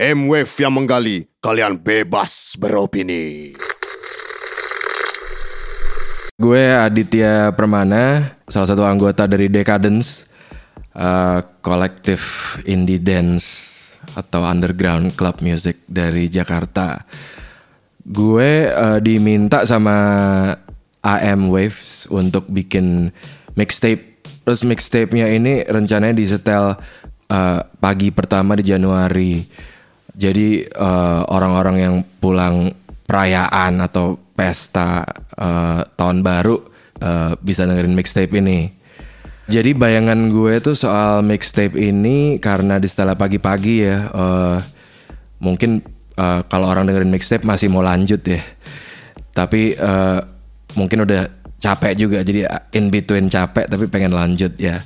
M-Wave yang menggali, kalian bebas beropini. Gue Aditya Permana, salah satu anggota dari Decadence, uh, kolektif indie dance atau underground club music dari Jakarta. Gue uh, diminta sama AM Waves untuk bikin mixtape. Terus mixtape-nya ini rencananya disetel uh, pagi pertama di Januari. Jadi uh, orang-orang yang pulang perayaan atau pesta uh, tahun baru uh, bisa dengerin mixtape ini. Jadi bayangan gue tuh soal mixtape ini karena di setelah pagi-pagi ya, uh, mungkin uh, kalau orang dengerin mixtape masih mau lanjut ya, tapi uh, mungkin udah capek juga, jadi in between capek tapi pengen lanjut ya.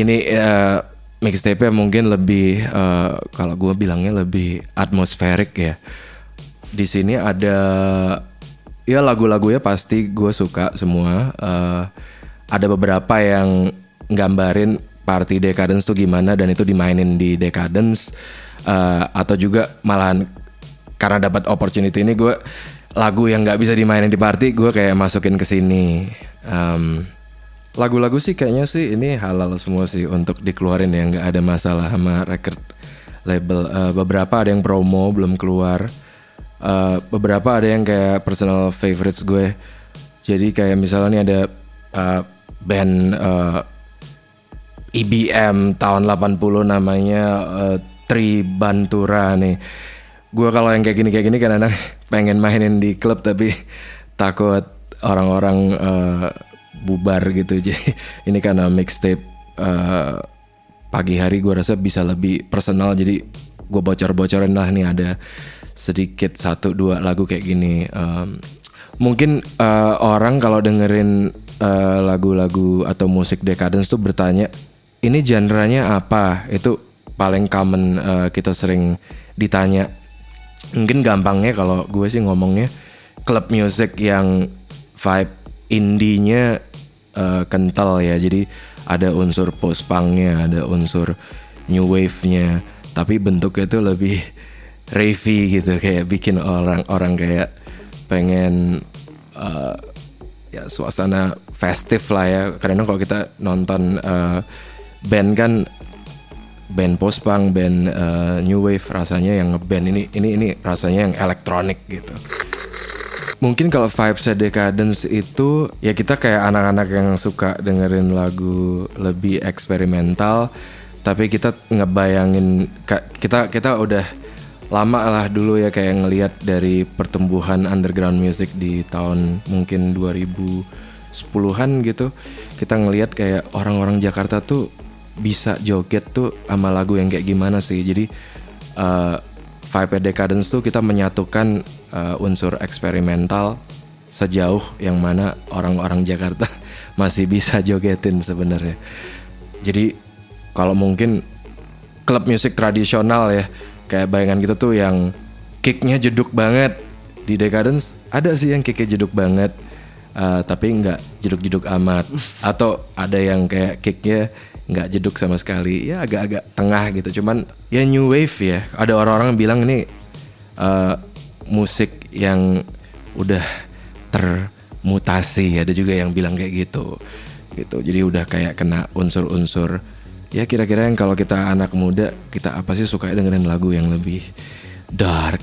Ini uh, mixtape-nya mungkin lebih uh, kalau gue bilangnya lebih atmosferik ya. Di sini ada ya lagu-lagunya pasti gue suka semua. Uh, ada beberapa yang gambarin party Decadence tuh gimana dan itu dimainin di Decadence uh, atau juga malahan karena dapat opportunity ini gue lagu yang nggak bisa dimainin di party gue kayak masukin ke sini. Um, lagu-lagu sih kayaknya sih ini halal semua sih untuk dikeluarin ya nggak ada masalah sama record label. Uh, beberapa ada yang promo belum keluar. Uh, beberapa ada yang kayak personal favorites gue. Jadi kayak misalnya ada uh, band uh, IBM tahun 80 namanya uh, Tri Bantura nih. Gue kalau yang kayak gini kayak gini kan anak pengen mainin di klub tapi takut orang-orang bubar gitu. Jadi ini karena mixtape uh, pagi hari gue rasa bisa lebih personal. Jadi gue bocor-bocorin lah nih ada sedikit satu dua lagu kayak gini. Um, mungkin uh, orang kalau dengerin lagu-lagu uh, atau musik Decadence tuh bertanya ini genre-nya apa? Itu paling common uh, kita sering ditanya. Mungkin gampangnya kalau gue sih ngomongnya club music yang vibe indinya uh, kental ya. Jadi ada unsur post punknya, ada unsur new wave-nya, tapi bentuknya itu lebih ravey gitu kayak bikin orang-orang kayak pengen uh, ya suasana festif lah ya. Karena kalau kita nonton uh, band kan band post punk, band uh, new wave rasanya yang ngeband ini ini ini rasanya yang elektronik gitu. Mungkin kalau vibes Decadence itu ya kita kayak anak-anak yang suka dengerin lagu lebih eksperimental tapi kita ngebayangin kita kita udah lama lah dulu ya kayak ngelihat dari pertumbuhan underground music di tahun mungkin 2010-an gitu. Kita ngelihat kayak orang-orang Jakarta tuh bisa joget tuh sama lagu yang kayak gimana sih jadi uh, vibe Decadence tuh kita menyatukan uh, unsur eksperimental sejauh yang mana orang-orang Jakarta masih bisa jogetin sebenarnya. Jadi kalau mungkin klub musik tradisional ya kayak bayangan gitu tuh yang kicknya jeduk banget di Decadence ada sih yang kicknya jeduk banget uh, tapi nggak jeduk-jeduk amat. Atau ada yang kayak kicknya nggak jeduk sama sekali. Ya agak-agak tengah gitu. Cuman ya new wave ya. Ada orang-orang bilang ini uh, musik yang udah termutasi. Ada juga yang bilang kayak gitu. Gitu. Jadi udah kayak kena unsur-unsur. Ya kira-kira yang kalau kita anak muda kita apa sih suka dengerin lagu yang lebih dark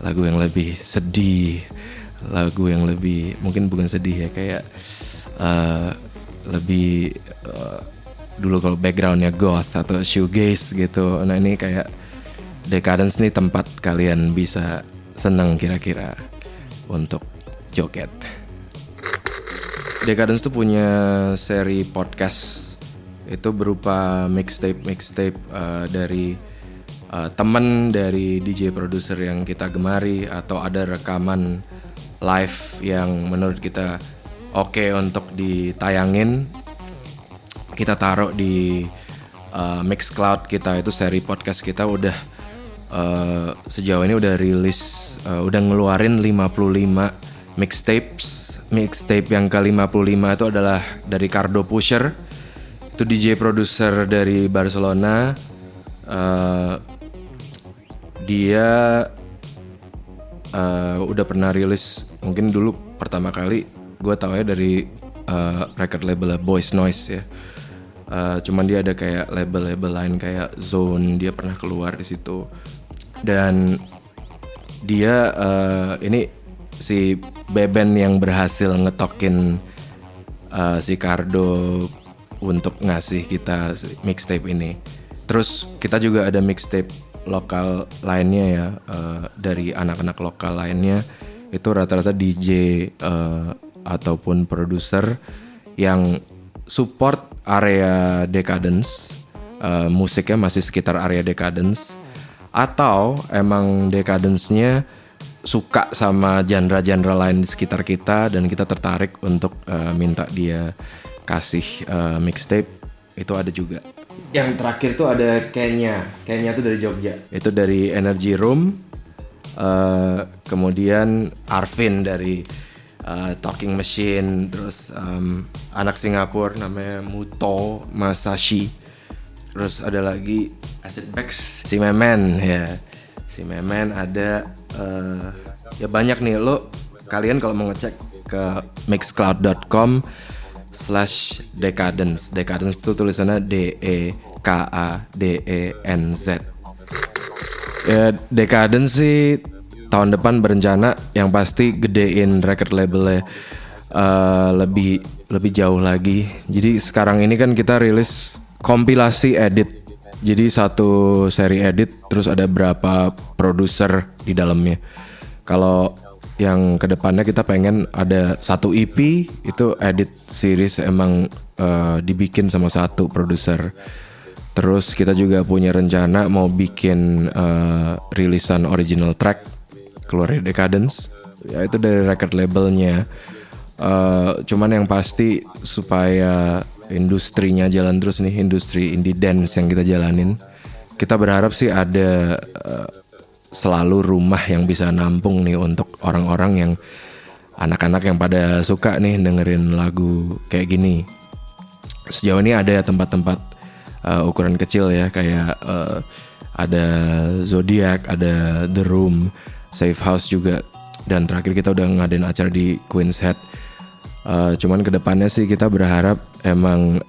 lagu yang lebih sedih lagu yang lebih mungkin bukan sedih ya kayak uh, lebih uh, dulu kalau backgroundnya goth atau shoegaze gitu. Nah ini kayak Decadence nih tempat kalian bisa seneng kira-kira untuk joget. Decadence tuh punya seri podcast. Itu berupa mixtape mixtape uh, dari uh, temen dari DJ produser yang kita gemari atau ada rekaman live yang menurut kita oke okay untuk ditayangin kita taruh di uh, Mixcloud kita itu seri podcast kita udah uh, sejauh ini udah rilis uh, udah ngeluarin 55 mixtapes. Mixtape yang ke 55 itu adalah dari Cardo Pusher. Itu DJ produser dari Barcelona. Uh, dia uh, udah pernah rilis mungkin dulu pertama kali gue tau ya dari uh, record label Boys Noise ya. Uh, cuman dia ada kayak label-label lain kayak Zone dia pernah keluar di situ dan dia uh, ini si Beben yang berhasil ngetokin uh, si Cardo untuk ngasih kita mixtape ini. Terus kita juga ada mixtape lokal lainnya ya uh, dari anak-anak lokal lainnya itu rata-rata DJ uh, ataupun produser yang support area Decadence uh, musiknya masih sekitar area Decadence atau emang Decadence-nya suka sama genre-genre lain di sekitar kita dan kita tertarik untuk uh, minta dia kasih uh, mixtape itu ada juga. Yang terakhir tuh ada Kenya. Kenya tuh dari Jogja. Itu dari Energy Room. Uh, kemudian Arvin dari uh, Talking Machine. Terus um, anak Singapura namanya Muto Masashi. Terus ada lagi Acid Bags si Memen ya. Si Memen ada uh, ya banyak nih lo kalian kalau mau ngecek ke mixcloud.com slash decadence decadence itu tulisannya D E K A D E N Z ya decadence sih tahun depan berencana yang pasti gedein record labelnya uh, lebih lebih jauh lagi. Jadi sekarang ini kan kita rilis kompilasi edit. Jadi satu seri edit terus ada berapa produser di dalamnya. Kalau yang ke depannya kita pengen ada satu EP itu edit series emang uh, dibikin sama satu produser. Terus kita juga punya rencana mau bikin uh, rilisan original track keluar Decadence, ya itu dari record labelnya. Uh, cuman yang pasti supaya industrinya jalan terus nih, industri indie dance yang kita jalanin, kita berharap sih ada uh, selalu rumah yang bisa nampung nih untuk orang-orang yang anak-anak yang pada suka nih dengerin lagu kayak gini. Sejauh ini ada tempat-tempat uh, ukuran kecil ya kayak uh, ada Zodiac, ada The Room, Safe House juga. Dan terakhir kita udah ngadain acara di Queen's Head. Uh, cuman ke depannya sih kita berharap emang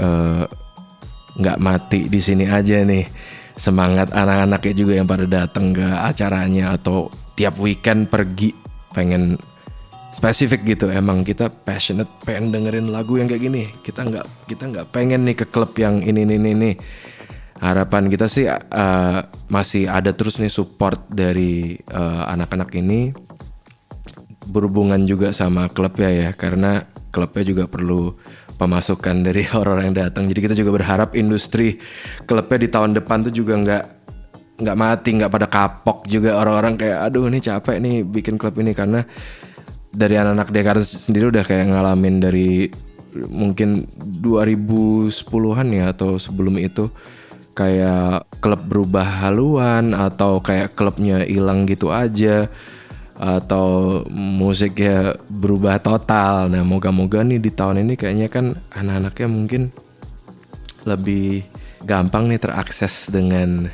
nggak uh, mati di sini aja nih. Semangat anak-anaknya juga yang pada datang ke acaranya atau tiap weekend pergi. Pengen spesifik gitu. Emang kita passionate pengen dengerin lagu yang kayak gini. Kita nggak kita nggak pengen nih ke klub yang ini ini ini harapan kita sih uh, masih ada terus nih support dari uh, anak-anak ini berhubungan juga sama klubnya ya karena klubnya juga perlu pemasukan dari orang yang datang. Jadi kita juga berharap industri klubnya di tahun depan tuh juga nggak nggak mati, nggak pada kapok juga orang-orang kayak aduh ini capek nih bikin klub ini karena dari anak-anak Dekar sendiri udah kayak ngalamin dari mungkin 2010-an ya atau sebelum itu kayak klub berubah haluan atau kayak klubnya hilang gitu aja atau musiknya berubah total. Nah, moga-moga nih di tahun ini kayaknya kan anak-anaknya mungkin lebih gampang nih terakses dengan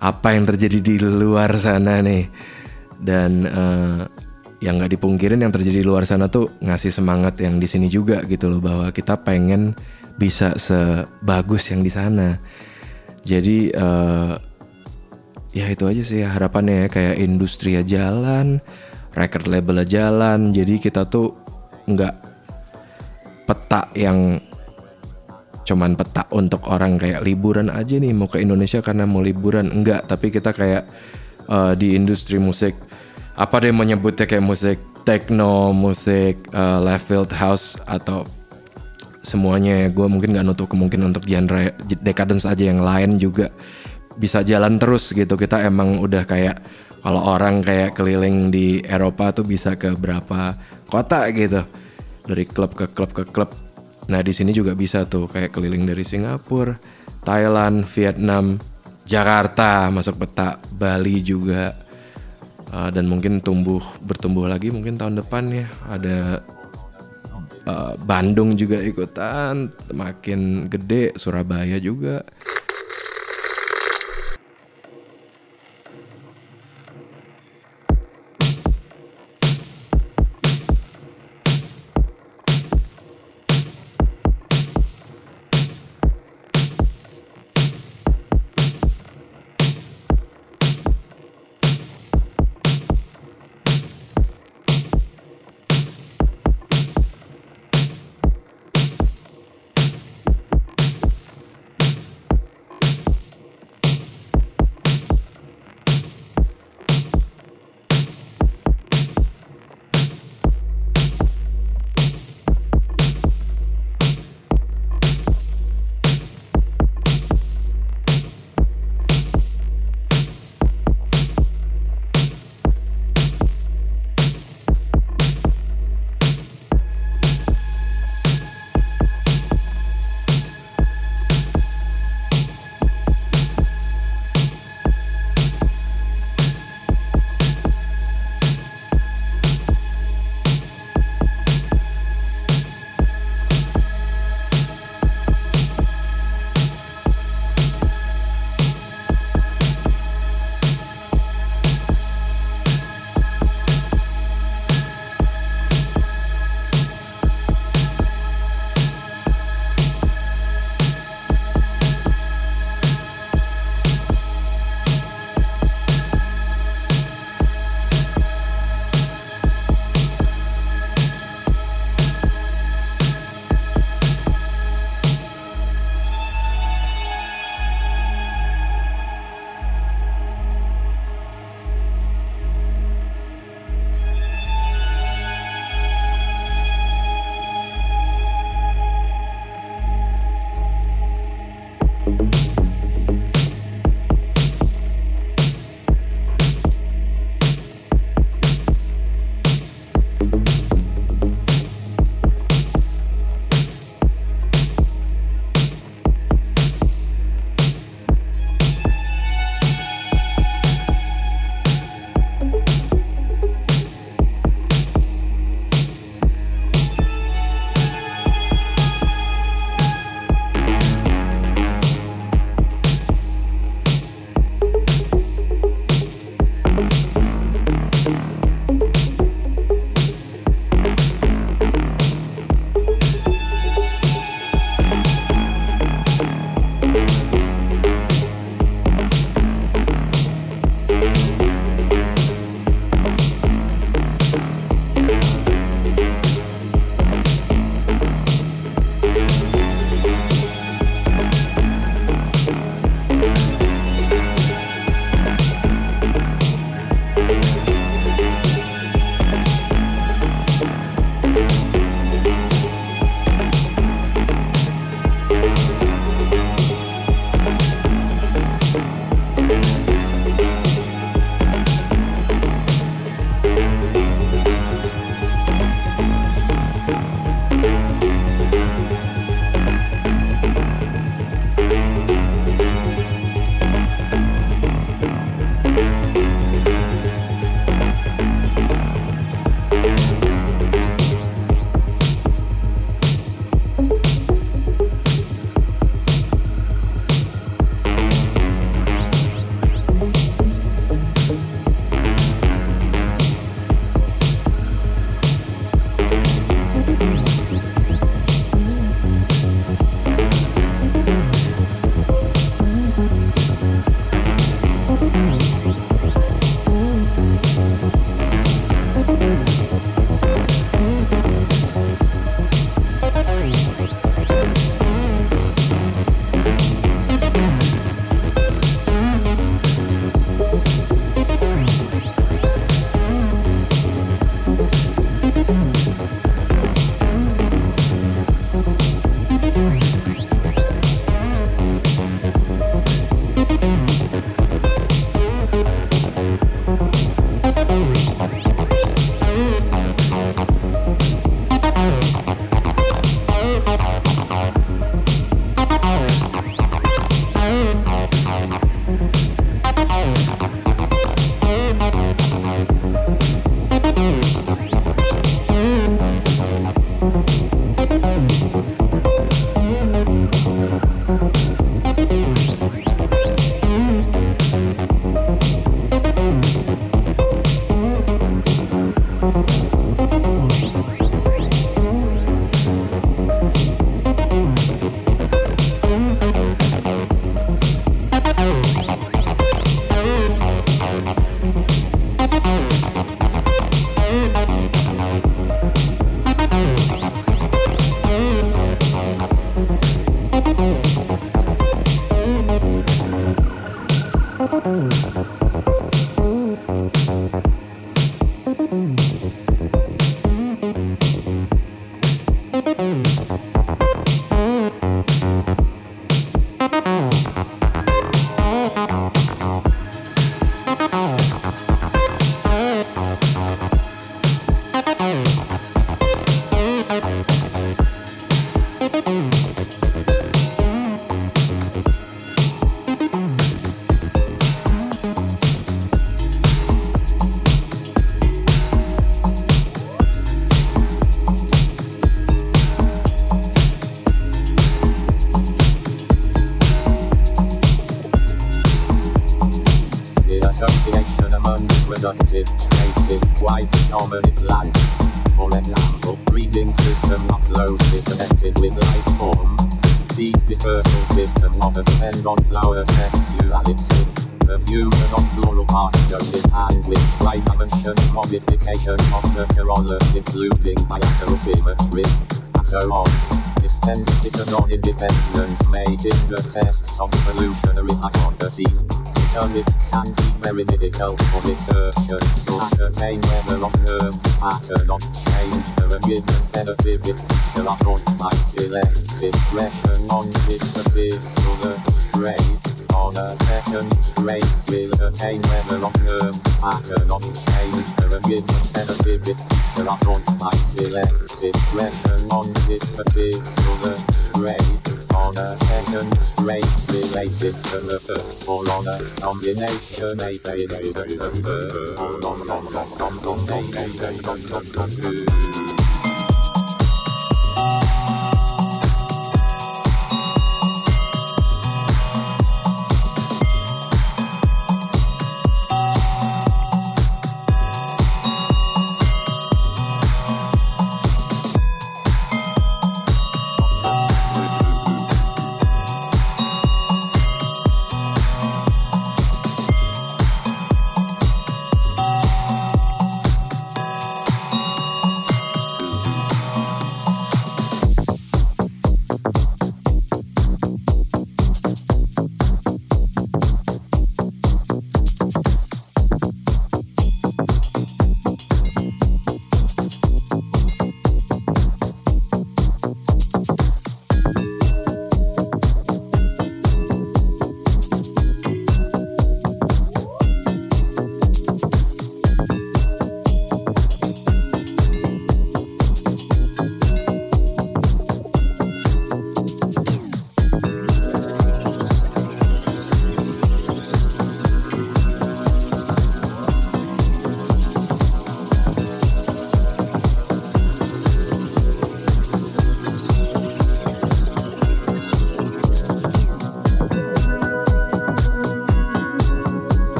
apa yang terjadi di luar sana nih. Dan uh, yang nggak dipungkirin yang terjadi di luar sana tuh ngasih semangat yang di sini juga gitu loh bahwa kita pengen bisa sebagus yang di sana. Jadi uh, ya itu aja sih harapannya ya kayak industri ya jalan record label jalan. Jadi kita tuh nggak peta yang cuman peta untuk orang kayak liburan aja nih mau ke Indonesia karena mau liburan. Enggak tapi kita kayak uh, di industri musik apa deh menyebutnya kayak musik techno musik uh, left field house atau semuanya ya. Gue mungkin nggak nutup kemungkinan untuk genre decadence aja yang lain juga bisa jalan terus gitu. Kita emang udah kayak kalau orang kayak keliling di Eropa tuh bisa ke berapa kota gitu. Dari klub ke klub ke klub. Nah di sini juga bisa tuh kayak keliling dari Singapura Thailand Vietnam Jakarta masuk peta Bali juga. Uh, dan mungkin tumbuh bertumbuh lagi mungkin tahun depan ya. Ada uh, Bandung juga ikutan makin gede Surabaya juga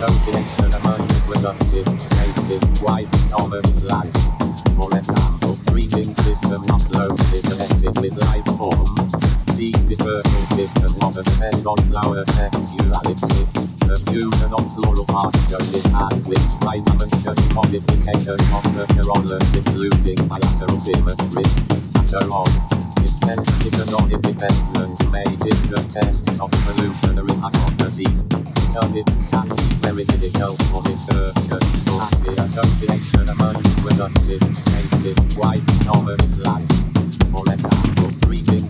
association among productive native white common life. For example, breathing system uploaded connected with life form. See dispersal system of a depend on flower sexuality. Perfusion of floral particles is and which by dimension modification of the neuronal including bilateral symmetry. And so on is sensitive on independence may of evolutionary hypotheses because it can be very difficult for to the association among productive, native, white, northern, black, for example, breathing.